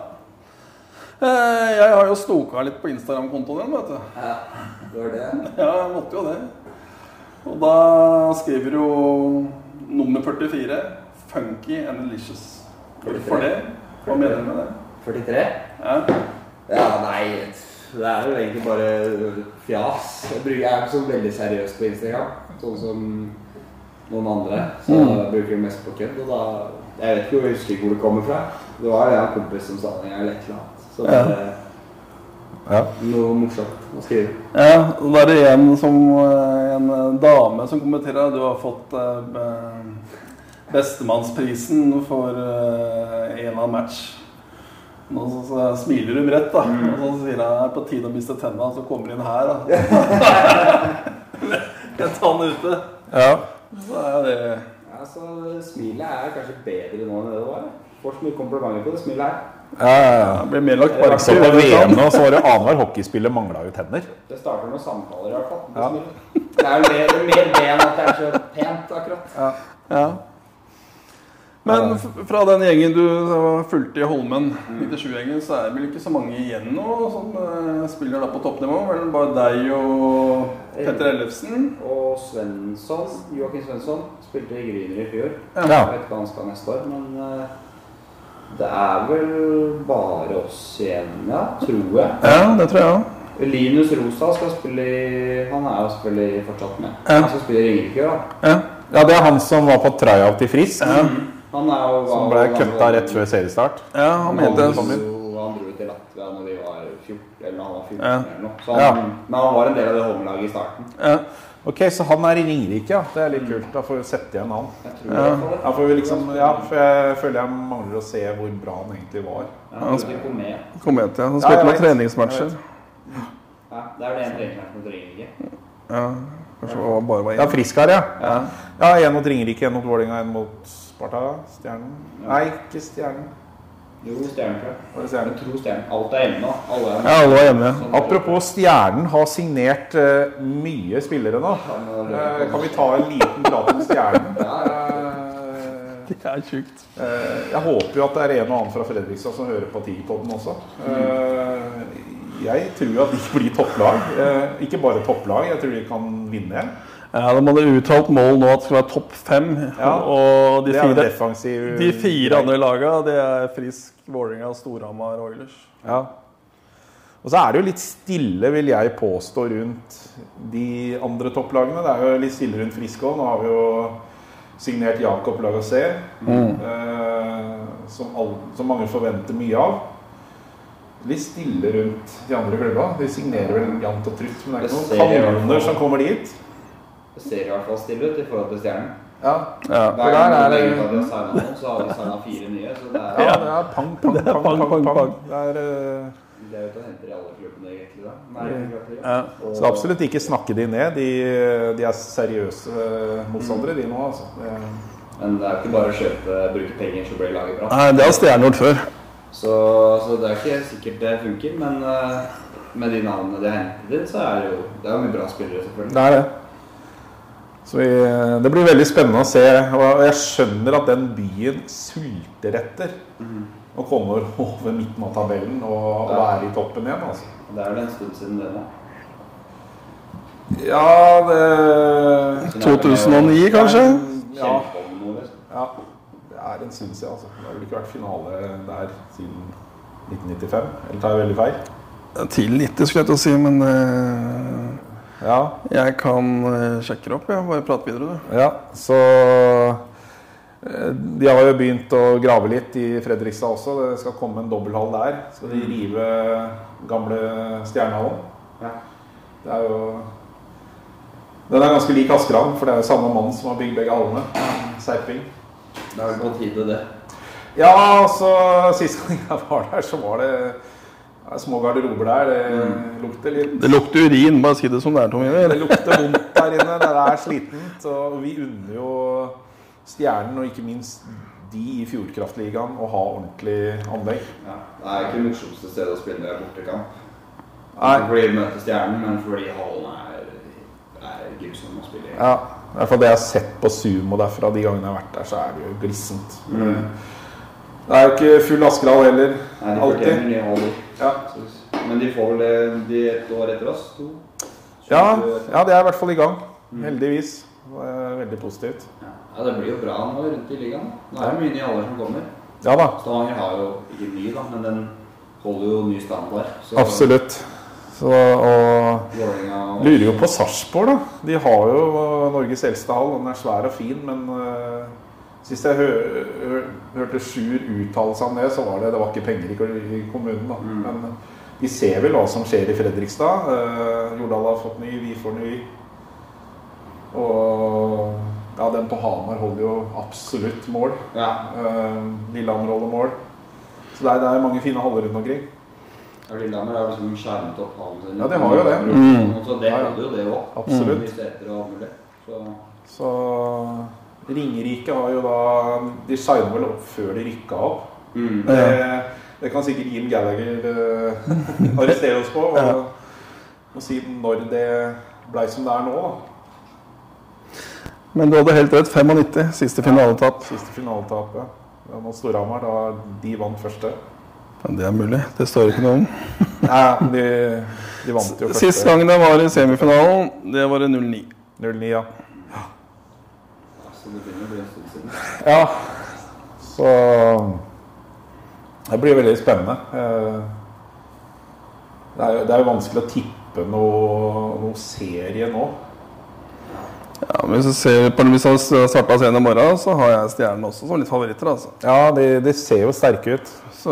Eh, Jeg har jo snoka litt på Instagram-kontoen din, vet du. Ja, det var det. Ja, jeg måtte jo det. Og da skriver du jo nummer 44 Funky and delicious. Hvorfor det? Hva mener du med det? 43? Ja. Ja, nei Det er jo egentlig bare fjas. Jeg er ikke så veldig seriøs på Instagram, sånn som noen andre. Så jeg bruker det mest på kødd. Og da Jeg vet ikke, jeg husker ikke hvor det kommer fra. Det var en kompis som sa det, eller et eller annet. Så det er Ja. noe morsomt å skrive. Ja, og da er det en, som, eh, en eh, dame som kommenterer at du har fått eh, bestemannsprisen for eh, en av match. Nå så, så smiler hun bredt, da. Og så sier jeg det er på tide å miste tenna, så kommer hun her, da. En tann ute. Ja. Så er det Ja, så Smilet er kanskje bedre nå enn det det var. Får så mye komplimenter på det smilet her. Ja, ja, ja. Det blir mer lagt merke så på. VM nå, så var det annenhver hockeyspiller mangla jo tenner. Det starter med samtaler i hvert fall. Det, Ja. det er jo mer, mer det enn at det er så pent, akkurat. Ja. Ja. Men fra den gjengen du fulgte i Holmen, 97-gjengen, så er det vel ikke så mange igjen nå som eh, spiller da på toppnivå? Vel bare deg og Petter Ellefsen? Og Svensson, Joakim Svensson spilte i Gryner i fjor. Ja. Jeg vet ikke hva han skal neste år, men eh, det er vel bare oss igjen, ja, tror jeg. Ja, det tror jeg òg. Linus Rosa skal spille i Han er jo selvfølgelig fortsatt med. Ja. Han skal spille i Ringerike, da. Ja. Ja, det er han som var på tryout i Frisk. Han er jo Som ble cutta rett før seriestart. ja, han mente det. han dro til Latvia når vi var 14, eller han var 14 Ja. eller noe. Så han, Ja. Men han var en del av det håndlaget i starten. Ja. Ok, så han er i Ringerike, ja. Det er litt kult. Da får vi sette igjen han. Det. Ja, for, vi liksom, ja, for jeg føler jeg mangler å se hvor bra han egentlig var. Ja, han spilte kom med. Kom igjen til. Han Ja, spilte noen treningsmatcher. Ja, det er vel en treningsmatch mot Ringerike. Ja, kanskje det bare var Ja, én. Frisk her, ja. Ja. Ja, én mot Ringerike, én mot Vålerenga, én mot Sparta. Stjernen. Nei, ikke Stjernen. Jo, Stjernen, jeg. Tror Stjernen. Alt er hjemme nå. Alle er Ja, alle er hjemme. Sånn. Apropos Stjernen har signert uh, mye spillere nå. Eh, kan vi ta en liten prat om Stjernen? Eh, Det er tjukt. Eh, Jeg håper jo at det er en og annen fra Fredrikstad som hører på Tigerpodden også. Eh, Jeg tror at de blir topplag. Eh, Ikke bare topplag, jeg tror de kan vinne. Ja, De hadde uttalt mål nå at det skulle være topp fem. Ja. Og de fire, defensiv de fire andre laga, det er Frisk, Vålerenga, Storhamar og Oilers. Ja. Og så er det jo litt stille, vil jeg påstå, rundt de andre topplagene. Det er jo litt stille rundt Frisk òg. Nå har vi jo signert Jakob Lagacé, eh, som, som mange forventer mye av. Litt stille rundt de andre klubba. De signerer vel jevnt og trutt, men det er ikke noen kanoner som kommer dit. Ser i hvert fall stille ut i forhold til Stjernen. Ja, Ja. Er det- Hver gang vi har signet noen, så har vi signa fire nye. Så det er, ja det er pang, pang, Det er pang, pang, pang, pang, pang. pang. Det er, eh, det er henter til å i alle klubbene, egentlig. da. Nei, ikke Ja. så absolutt ikke snakke de ned. De, de er seriøse eh, motstandere, de nå. altså. Det- Men det er jo ikke bare å kjøpe, bruke penger, så blir laget bra. Nei, det har Stjernen gjort før. Så, så det er ikke sikkert det funker, men uh, med de navnene de har hentet inn, så er det jo det er jo mye bra spillere, selvfølgelig. Det er det. Så vi, det blir veldig spennende å se. Og jeg skjønner at den byen sulter etter å komme over midten av tabellen og, og være i toppen igjen. altså. Det er vel en stund siden det da. Ja, det er 2009, kanskje? Ja, ja, det er en stund siden. altså. Det har vel ikke vært finale der siden 1995? Eller tar jeg veldig feil? Til 90, skulle jeg til å si, men eh, Ja, jeg kan eh, sjekke det opp. Jeg bare prate videre, du. Ja, så eh, De har jo begynt å grave litt i Fredrikstad også. Det skal komme en dobbelthall der. Skal de rive gamle Stjernehallen? Ja. Det er jo Den er ganske lik Askerhavn, for det er jo samme mann som har bygd begge hallene. Serping. Det er vel på tide, det. Ja, altså Sist gang jeg var der, så var det ja, små garderober der. Det lukter litt Det lukter urin, bare si det som det er, Tom Det lukter vondt der inne. Det er slitent. Og vi unner jo Stjernen, og ikke minst de i Fjordkraftligaen, å ha ordentlig anlegg. Ja. Det er ikke det morsomste stedet å spille bortekamp. Nei. Ikke fordi vi møter Stjernen, men fordi hallen er, er grusom å spille i. Ja, I hvert fall det jeg har sett på Sumo derfra de gangene jeg har vært der, så er det jo glissent. Mm. Det er jo ikke full Askerhall heller. Nei, det Alltid. Ja. Men de får vel det de et år etter oss? To? Ja, ja, det er i hvert fall i gang. Mm. Heldigvis. Det er veldig positivt. Ja. det blir jo bra nå rundt i ligaen. Nå er det mye nye alder som kommer. Ja da, Stavanger har jo ikke ny, da, men den holder jo ny standard. Så absolutt. Så, og Lurer jo på Sarpsborg, da. De har jo Norges eldste hall. Den er svær og fin, men uh, sist jeg hø hø hørte Sjur uttale seg om det, så var det det var ikke penger i, kommunen. da. Mm. Men vi ser vel hva som skjer i Fredrikstad. Eh, Jordal har fått ny, vi får ny. Og ja, den på Hamar holder jo absolutt mål. Ja, Eh, Lillehammer holder mål. Så det er, det er mange fine haller rundt omkring. Ja, Lillehammer har liksom skjermet opp hallen sin. Ja, de har jo det. Mm. Så det holder jo det òg. Absolutt. Mm. Så Så Ringerike har jo da De signa vel opp før de rykka opp. mm. Det, det kan sikkert Jim Gallagher uh, arrestere oss på. Og, Ja. og si når det blei som det er nå. da. Men du hadde helt rett. 95, siste finaletap. Ja, Siste finaletap, Det var mot Storhamar, da de vant første. Ja, det er mulig. Det står ikke noe om. Nei, de, de vant jo Sist første. gang det var i semifinalen, det var i 09. 0-9, ja. Så det begynner å bli en stund siden. Ja, så Det blir veldig spennende. Eh, Det er jo, det er jo vanskelig å tippe noe, noe serie nå. Ja, men Hvis du ser på hvis starta i morgen, så har jeg Stjernen også som litt favoritter. altså. Ja, de, de ser jo sterke ut. Så,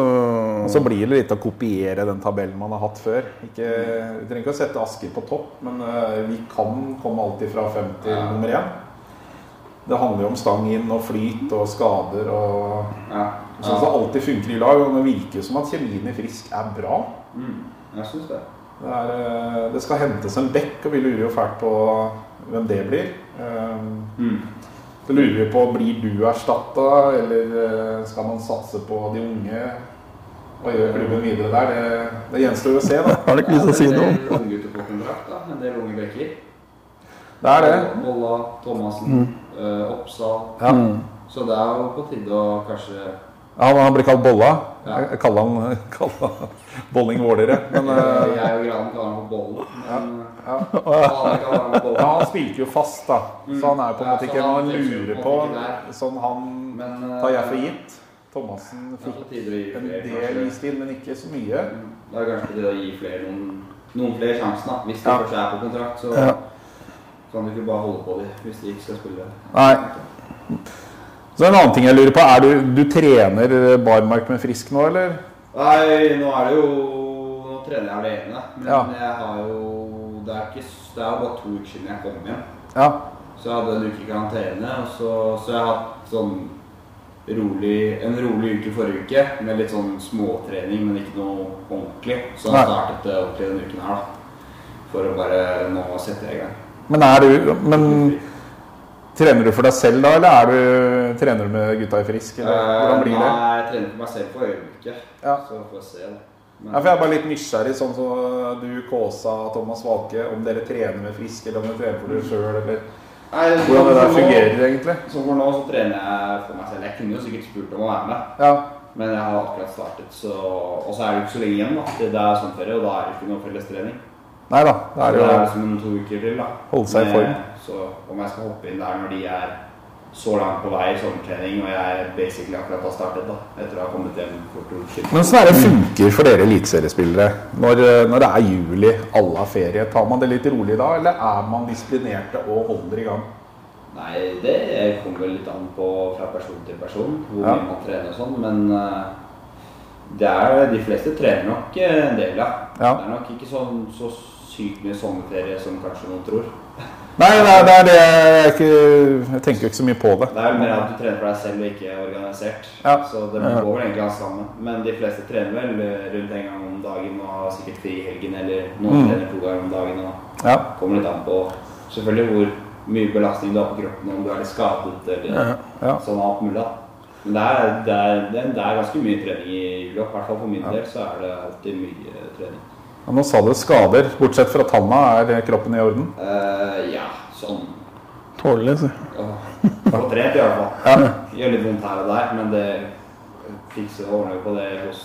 Og så blir det litt å kopiere den tabellen man har hatt før. Ikke, vi trenger ikke å sette Asker på topp, men eh, vi kan komme alltid fra fem til Ja. nummer én. Det handler jo om stang inn og flyt og skader og Ja. sånn som alltid funker i lag. Og det virker som at kjemien i Frisk er bra. Mm. Jeg syns det. Det, er, eh, det skal hentes en bekk, og vi lurer jo fælt på hvem det blir. Eh, Mm. Så lurer vi på blir du erstatta, eller eh, skal man satse på de unge og gjøre klubben videre der? Det, det gjenstår å se, da. har det ikke lyst til å si noe om. En del unggutter på kontrakt, da. En del unge bekker. Det er det. Bolla, Thomassen, eh, Oppsal. Ja. Mm. Så det er jo på tide å kanskje Ja, han blir kalt Bolla. Ja. Jeg kaller han, kaller han Bolling Vålere. Men eh, Jeg og Gran kaller han for Bollen. Men ja. han ja, han spilte jo fast, da. Så han er på en Ja, måte ikke en noe lurer lure på. Sånn han Men, eh, tar jeg for gitt. Thomassen fikk en del i stil, men ikke så mye. Da er det kanskje på tide å gi flere noen, noen flere sjansen, da. Hvis de Ja. først er på kontrakt, så Ja. Kan du ikke bare holde på dem hvis de ikke skal spille. Nei. Så en annen ting jeg lurer på, er du, du trener barmark med Frisk nå, eller? Nei, nå er det jo Nå trener jeg alene, men Ja. jeg har jo Det er ikke Det er bare to uker siden jeg kom hjem. Ja. Så jeg hadde en uke i karantene, og så, så jeg har hatt sånn rolig, en rolig uke forrige uke med litt sånn småtrening, men ikke noe ordentlig. Så jeg startet ordentlig denne uken her, da. For å bare nå sette i gang. Men du Men trener du for deg selv da, eller er du, trener du med gutta i Frisk? Eller? Hvordan blir det? Eh, Nei, jeg trener for meg selv for øyeblikket. Ja. Så får vi se, da. Men, Ja, for Jeg er bare litt nysgjerrig, sånn som du, Kåsa, Thomas Valke, om dere trener med Frisk, eller om dere trener for dere sjøl, eller Nei, hvordan det der fungerer nå- egentlig. Så for nå så trener jeg for meg selv. Jeg kunne jo sikkert spurt om å være med. Ja. Men jeg har akkurat startet, så Og så er det jo ikke så lenge igjen. da. Det det er sommerferie, og da er det ikke noe fellestrening. Nei da, det er Det er jo liksom en to uker til. da. Holde seg i form. Så om jeg skal hoppe inn der når de er så langt på vei i sommertrening, og jeg basically akkurat har startet, da, etter å ha kommet hjem for to uker Men åssen er det funker for dere eliteseriespillere når, når det er juli, alle har ferie? Tar man det litt rolig da, eller er man disiplinerte og holder i gang? Nei, det kommer vel litt an på fra person til person, hvor Ja. mye man trener og sånn, men eh, det er, de fleste trener nok eh, en del, ja. Ja. Det er nok ikke sånn, så sykt mye sommerferie som kanskje noen tror. Nei, er det, er det jeg, ikke, jeg tenker ikke så mye på det. Det er mer at du trener for deg selv og ikke er organisert. Ja. Så det går vel egentlig ganske sammen. Men de fleste trener vel rundt en gang om dagen og har sikkert fri i helgen, eller noen Mm. trener to ganger om dagen. og Ja. kommer litt an på selvfølgelig hvor mye belastning du har på kroppen, om du er litt skadet eller Ja. ja. sånn alt mulig. da. Men det det, er, det, er, det er ganske mye trening i jula. I hvert fall for min del så er det alltid mye trening. Ja, Nå sa du skader. Bortsett fra tanna, er kroppen i orden? Uh, ja, sånn Tålelig, si. På trent i hvert fall. Ja. Gjør litt vondt her og der, men det fikser ordner vi på det hos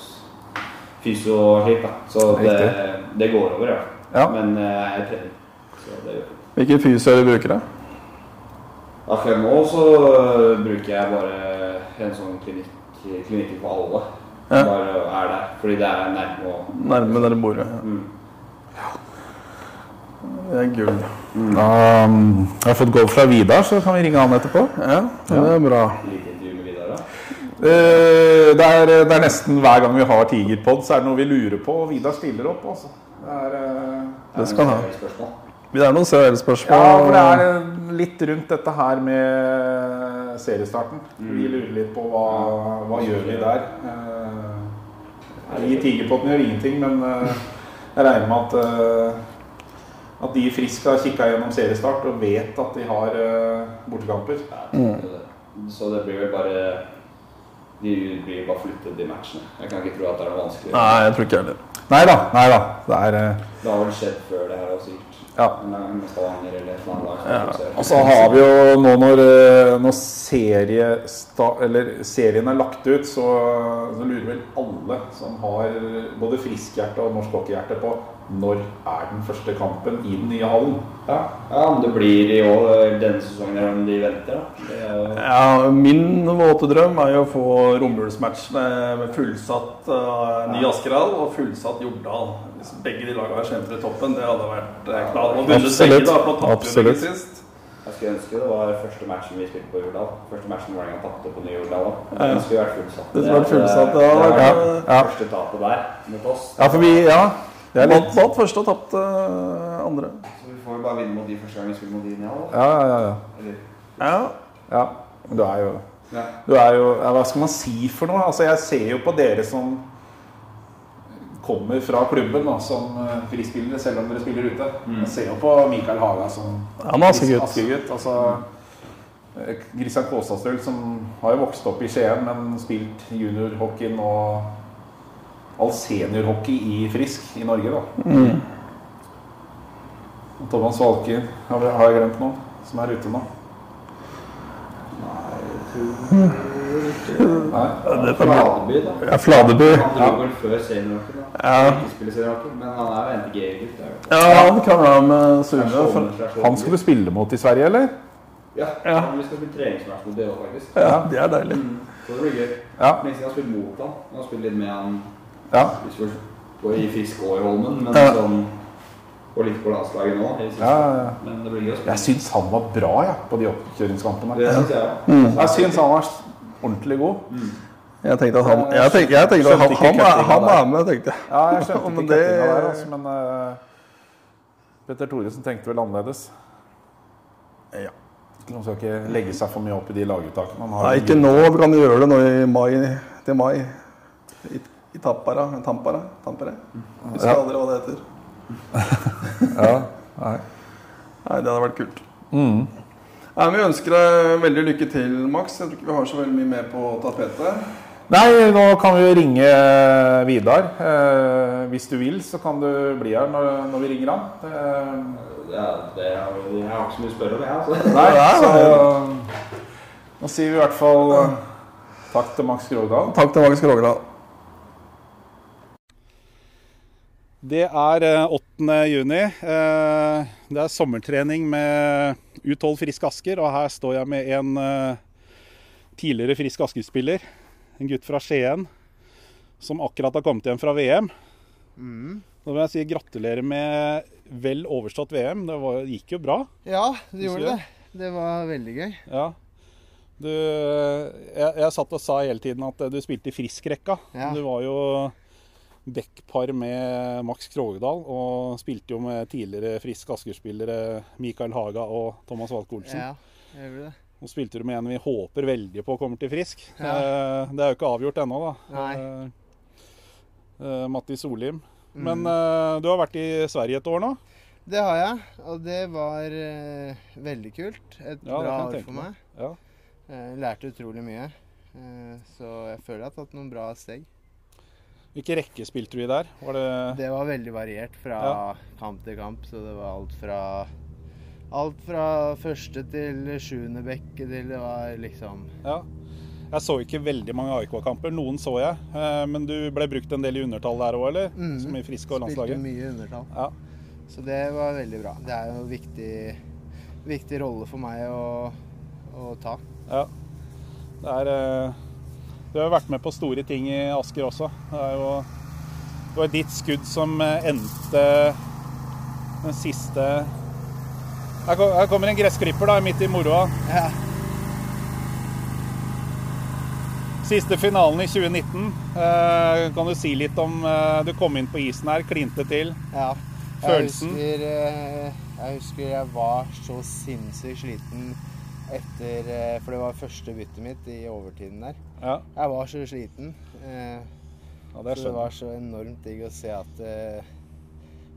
fysio og slikt. Så det, det går over, ja. Ja. Men uh, jeg trener. Så det gjør det. Hvilken fysio er du bruker? da? Akkurat nå så øh, bruker jeg bare en sånn klinikk, klinikk for alle. Ja. Bare er der, fordi det er nærme og Nærme der du bor. Ja. mm. Det er gull. Um, jeg har fått golf fra Vidar, så kan vi ringe han etterpå. Ja, det er bra. Lite intervju med Vidar, da. Eh, det, er, det er nesten hver gang vi har Tigerpod, så er det noe vi lurer på, og Vidar stiller opp. Altså. Det er, eh, Det skal han ha. Det er noen seriespørsmål. ja, for det er eh, litt rundt dette her med seriestarten. Vi lurer litt på hva, hva gjør vi der. Eh, vi i Tigerpotten gjør ingenting, men eh, jeg regner med at, eh, at de friske Frisk har kikka gjennom seriestart og vet at de har bortekamper. Ja. Så det blir vel bare De blir bare flyttet, de matchene. Jeg kan ikke tro at det er noe vanskelig. Nei, jeg tror ikke heller. Nei da. Nei da. Det er Det har vel skjedd før det her også, sikkert. Ja. Og så har vi jo nå når, eh, når serie eller serien er lagt ut, så, så lurer vel alle som har både friskhjerte og norsk hockeyhjerte på når er den første kampen i den nye hallen. Ja, ja om det blir i år denne sesongen eller om de venter, da. Er jo Ja, Min våte drøm er jo å få romjulsmatch med, med fullsatt uh, ny Askerhall og fullsatt Jordal. Hvis begge de lagene kjemper i toppen, det hadde vært knall. Og Absolutt. begge, da, vi Absolutt. sist. Jeg skulle ønske det var første matchen vi spilte på Jordal. Første matchen Vålerenga tapte på Nye Jordal òg. Den skulle vært fullsatt. Det det, vært fullsatt, det, ja. det var det ja. første tapet der mot oss. Ja, for vi Ja. Det er litt Vant første og tapte uh, andre. Så vi får jo bare vinne mot de første gang vi spiller mot de i Njal. Ja, ja, ja. ja. Eller Ja. ja. Du er jo ja. Du er jo ja, Hva skal man si for noe? Altså, jeg ser jo på dere som kommer fra klubben da, som eh, frispillere, selv om dere spiller ute. Jeg ser jo på Mikael Haga som Han er Askegutt. Askegutt. Altså, eh, Christian Kåsastøl, som har jo vokst opp i Skien, men spilt juniorhockeyen og all seniorhockey i Frisk i Norge, da. Mm. Thomas Valken, har jeg glemt noen som er ute nå? Nei. jeg Det får Fladeby, da. Ja, Fladeby. Han dro vel før seniorhockey, da. Ja. Ikke men han er jo NTG-gutt. Ja, han kan være med Sune. Han skal du spille mot i Sverige, eller? Ja, Ja. vi skal spille treningsmatch mot det òg, faktisk. ja, det er deilig. Så det blir gøy. Ja. Lenge siden jeg har spilt mot han. Jeg har spilt litt med han Ja. hvis vi går i Fisk og i Holmen, men Ja. sånn Og litt på landslaget nå. Jeg. Ja, ja, ja. Men det blir gøy. Jeg syns han var bra ja, på de oppkjøringskampene. Det syns jeg òg. Mm. Jeg syns han var ordentlig god. Jeg tenkte at han, jeg tenkte, jeg tenkte at han, han, er, han er med, tenkte jeg. Ja, jeg skjønte ikke det- der, altså, men uh, Petter Thoresen tenkte vel annerledes. Ja. Han skal ikke legge seg for mye opp i de laguttakene. Han har Nei, ikke nå. Vi kan gjøre det nå i mai, til mai. I, i Tampara. Tampara? Tampere? Husker Ja. aldri hva det heter. Ja, nei. Nei, det hadde vært kult. Mm. Nei, Vi ønsker deg veldig lykke til, Max. Jeg tror ikke vi har så veldig mye mer på tapetet. Nei, nå kan vi jo ringe Vidar. Eh, hvis du vil, så kan du bli her når, når vi ringer han. Eh, Ja, det er, jo- jeg har ikke så mye å spørre om, jeg. Altså. nei, Ja, så Nå sier vi i hvert fall eh, takk til Max Krogdal. Takk til Max Krogerdal. Det er eh, 8. juni. Eh, Det er sommertrening med U12 Frisk Asker, og her står jeg med en eh, tidligere Frisk Asker-spiller. En gutt fra Skien som akkurat har kommet hjem fra VM. Da vil jeg si gratulerer med vel overstått VM. Det var, gikk jo bra. Ja, det gjorde det. Det var veldig gøy. Ja. Du, jeg, jeg satt og sa hele tiden at du spilte i Frisk-rekka. Ja. Du var jo backpar med Max Krogedal, og spilte jo med tidligere Frisk Asker-spillere Mikael Haga og Thomas Walke Olsen. Ja, jeg gjorde det. Nå spilte du med en vi håper veldig på kommer til Frisk. Ja. Eh, Det er jo ikke avgjort ennå, da. Nei. Eh, eh, Matti Solim. Mm. Men du har vært i Sverige et år nå. Det har jeg, og det var veldig kult. Et Ja, bra år for meg. Ja. Lærte utrolig mye. Så jeg føler jeg har tatt noen bra steg. Hvilke rekke spilte du i der? Var det Det var veldig variert fra Ja. kamp til kamp, så det var alt fra Alt fra første til sjuende bekke til det var liksom Ja. Jeg så ikke veldig mange AIK-kamper. Noen så jeg. eh, Men du ble brukt en del i undertall der òg, eller? Mm. Som i Frisk og Spilte landslaget? mye undertall. Ja. Så det var veldig bra. Det er jo en viktig, viktig rolle for meg å, å ta. ja. Det er eh, Du har jo vært med på store ting i Asker også. Det jo Det var ditt skudd som eh, endte den siste Her kom- her kommer en gressklipper da, midt i moroa. Ja. Siste finalen i 2019. Eh, Kan du si litt om eh, Du kom inn på isen her, klinte til. Ja. Følelsen? Jeg husker, eh, jeg husker jeg var så sinnssykt sliten etter eh, For det var første byttet mitt i overtiden der. Ja, Jeg var så sliten. eh, ja det Så det var så enormt digg å se at eh,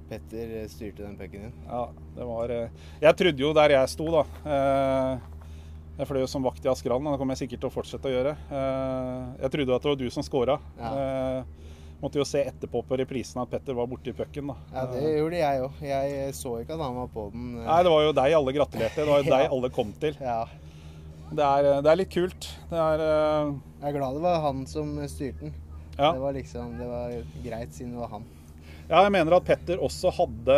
Petter eh, styrte den pucken din. Ja, det var eh, Jeg trodde jo der jeg sto, da eh, Jeg fløy jo som vakt i Askerhallen, og det kommer jeg sikkert til å fortsette å gjøre. Jeg trodde at det var du som scora. Ja. Eh, Måtte jo se etterpå på reprisen at Petter var borti pucken, da. Ja, det gjorde jeg òg. Jeg så ikke at han var på den. eh. Nei, det var jo deg alle gratulerte. Det var jo Ja. deg alle kom til. Ja. Det er, det er litt kult. Det er uh... Jeg er glad det var han som styrte den. Ja. Det var liksom, det var greit siden det var han. Ja, jeg mener at Petter også hadde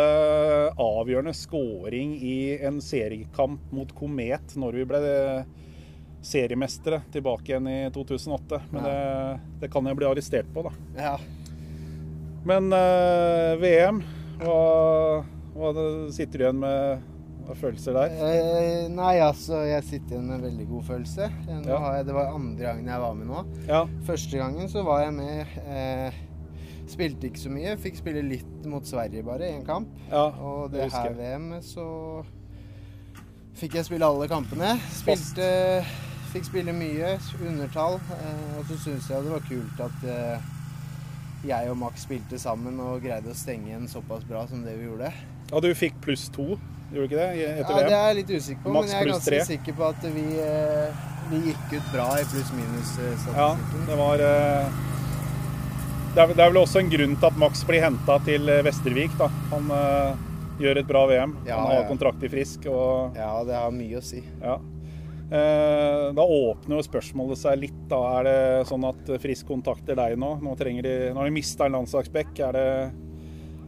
avgjørende scoring i en seriekamp mot Komet når vi ble seriemestere tilbake igjen i 2008. Men det, det kan jeg bli arrestert på, da. Ja. Men eh, VM, hva, hva sitter du igjen med følelser der? Eh, nei, altså, jeg sitter igjen med en veldig god følelse. Ja. har jeg, det var andre gangen jeg var med nå. Ja, Første gangen så var jeg med eh, Spilte ikke så mye. Fikk spille litt mot Sverige bare, i en kamp. ja Og det det her. VM så fikk jeg spille alle kampene. Spilte Fikk spille mye, undertall. Eh, og så syns jeg det var kult at eh, jeg og Max spilte sammen og greide å stenge igjen såpass bra som det vi gjorde. Ja, du fikk pluss to, gjorde du ikke det? Etter Ja, det er jeg litt usikker på, Max men jeg er ganske sikker på at vi, eh, vi gikk ut bra i pluss-minus-statistikken. det var det er, det er vel også en grunn til at Max blir henta til Vestervik. da. Han gjør et bra VM. Ja, Han har ja. kontrakt i Frisk. og ja, det har mye å si. ja. Eh, Da åpner jo spørsmålet seg litt. da. Er det sånn at Frisk kontakter deg nå? Nå, trenger de, nå har de mista en landslagsback. Er det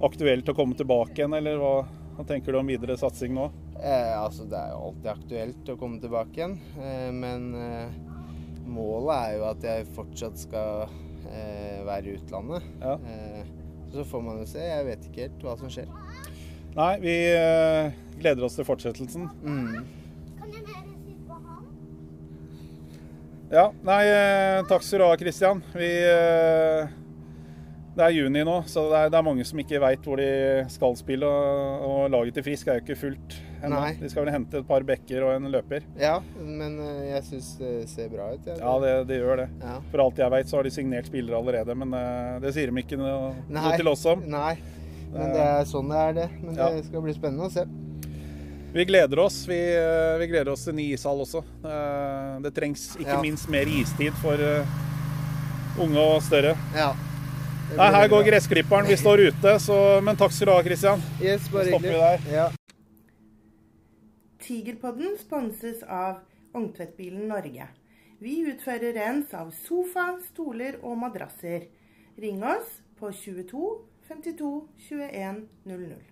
aktuelt å komme tilbake igjen, eller hva, hva tenker du om videre satsing nå? Eh, altså, det er jo alltid aktuelt å komme tilbake igjen, eh, men eh, målet er jo at jeg fortsatt skal eh, være i utlandet. Ja. Eh, så får man jo se. Jeg vet ikke helt hva som skjer. Nei, vi eh, gleder oss til fortsettelsen. Mm. Ja, nei, eh, takk skal du ha, Kristian. Vi, eh, det er juni nå, så det er, det er mange som ikke veit hvor de skal spille. Og, og laget til Frisk er jo ikke fullt ennå. De skal vel hente et par bekker og en løper. Ja, men eh, jeg syns det ser bra ut. jeg. Ja, det, det gjør det. Ja. For alt jeg veit, så har de signert spillere allerede, men det sier de ikke noe, noe til oss om. Nei, men det er sånn det er, det. Men Ja. det skal bli spennende å se. Vi gleder oss. Vi, eh, vi gleder oss til ny ishall også. Eh, Det trengs ikke Ja. minst mer istid for eh, unge og større. Ja. Nei, her går gressklipperen. Vi står ute, så Men takk skal du ha, Kristian. Yes, bare stopper vi hyggelig. Ja. Tigerpodden sponses av Ungtvedtbilen Norge. Vi utfører rens av sofa, stoler og madrasser. Ring oss på 22 52 21 00.